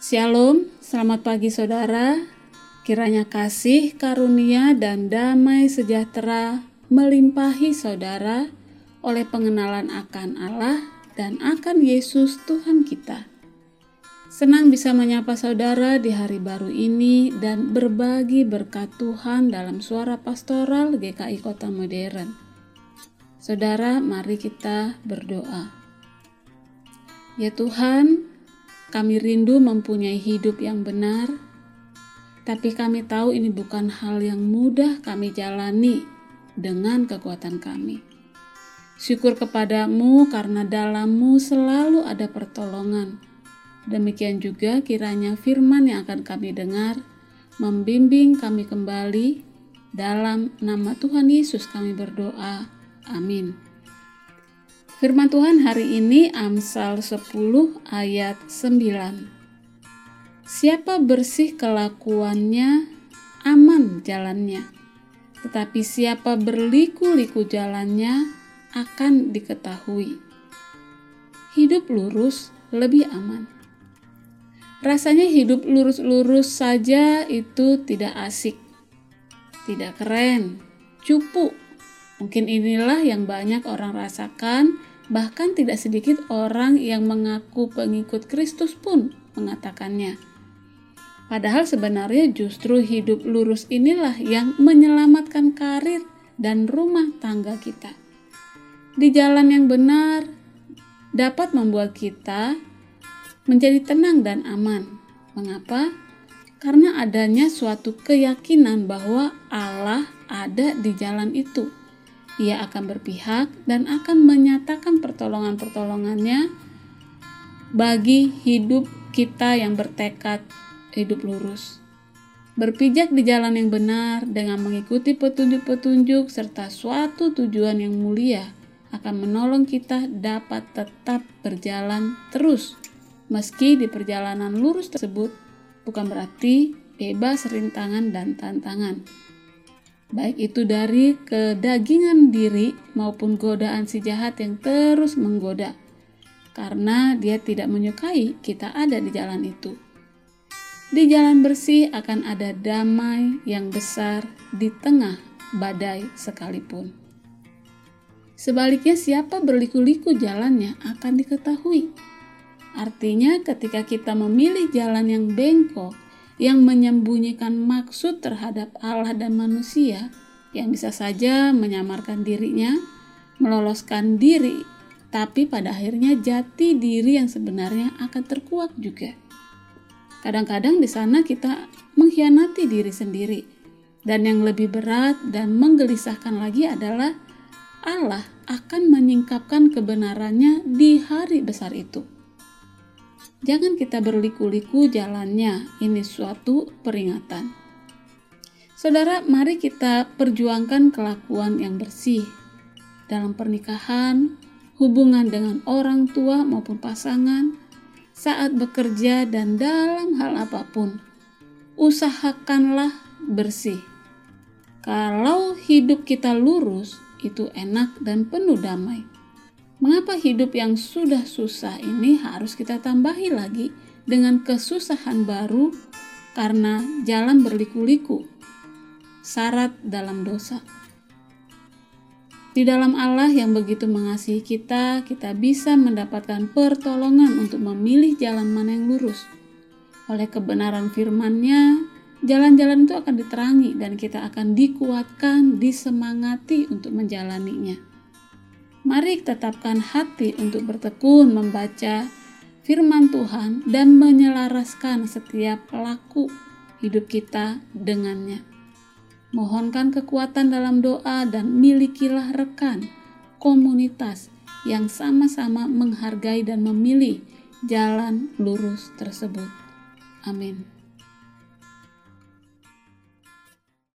Shalom, selamat pagi saudara. Kiranya kasih, karunia, dan damai sejahtera melimpahi saudara oleh pengenalan akan Allah dan akan Yesus Tuhan kita. Senang bisa menyapa saudara di hari baru ini dan berbagi berkat Tuhan dalam suara pastoral GKI Kota Modern. Saudara, mari kita berdoa. Ya Tuhan, kami rindu mempunyai hidup yang benar, tapi kami tahu ini bukan hal yang mudah kami jalani dengan kekuatan kami. Syukur kepadamu karena dalammu selalu ada pertolongan. Demikian juga kiranya firman yang akan kami dengar membimbing kami kembali dalam nama Tuhan Yesus kami berdoa. Amin. Firman Tuhan hari ini Amsal 10 ayat 9. Siapa bersih kelakuannya, aman jalannya. Tetapi siapa berliku-liku jalannya akan diketahui. Hidup lurus lebih aman. Rasanya hidup lurus-lurus saja itu tidak asik, tidak keren, cupu. Mungkin inilah yang banyak orang rasakan Bahkan tidak sedikit orang yang mengaku pengikut Kristus pun mengatakannya. Padahal sebenarnya justru hidup lurus inilah yang menyelamatkan karir dan rumah tangga kita. Di jalan yang benar dapat membuat kita menjadi tenang dan aman. Mengapa? Karena adanya suatu keyakinan bahwa Allah ada di jalan itu ia akan berpihak dan akan menyatakan pertolongan-pertolongannya bagi hidup kita yang bertekad hidup lurus. Berpijak di jalan yang benar dengan mengikuti petunjuk-petunjuk serta suatu tujuan yang mulia akan menolong kita dapat tetap berjalan terus meski di perjalanan lurus tersebut bukan berarti bebas rintangan dan tantangan baik itu dari kedagingan diri maupun godaan si jahat yang terus menggoda, karena dia tidak menyukai kita ada di jalan itu. Di jalan bersih akan ada damai yang besar di tengah badai sekalipun. Sebaliknya, siapa berliku-liku jalannya akan diketahui. Artinya, ketika kita memilih jalan yang bengkok, yang menyembunyikan maksud terhadap Allah dan manusia yang bisa saja menyamarkan dirinya, meloloskan diri, tapi pada akhirnya jati diri yang sebenarnya akan terkuak juga. Kadang-kadang di sana kita mengkhianati diri sendiri, dan yang lebih berat dan menggelisahkan lagi adalah Allah akan menyingkapkan kebenarannya di hari besar itu. Jangan kita berliku-liku jalannya, ini suatu peringatan. Saudara, mari kita perjuangkan kelakuan yang bersih dalam pernikahan, hubungan dengan orang tua maupun pasangan, saat bekerja dan dalam hal apa pun. Usahakanlah bersih. Kalau hidup kita lurus, itu enak dan penuh damai. Mengapa hidup yang sudah susah ini harus kita tambahi lagi dengan kesusahan baru karena jalan berliku-liku, syarat dalam dosa. Di dalam Allah yang begitu mengasihi kita, kita bisa mendapatkan pertolongan untuk memilih jalan mana yang lurus. Oleh kebenaran firman-Nya, jalan-jalan itu akan diterangi dan kita akan dikuatkan, disemangati untuk menjalaninya. Mari tetapkan hati untuk bertekun membaca firman Tuhan dan menyelaraskan setiap laku hidup kita dengannya. Mohonkan kekuatan dalam doa dan milikilah rekan, komunitas yang sama-sama menghargai dan memilih jalan lurus tersebut. Amin.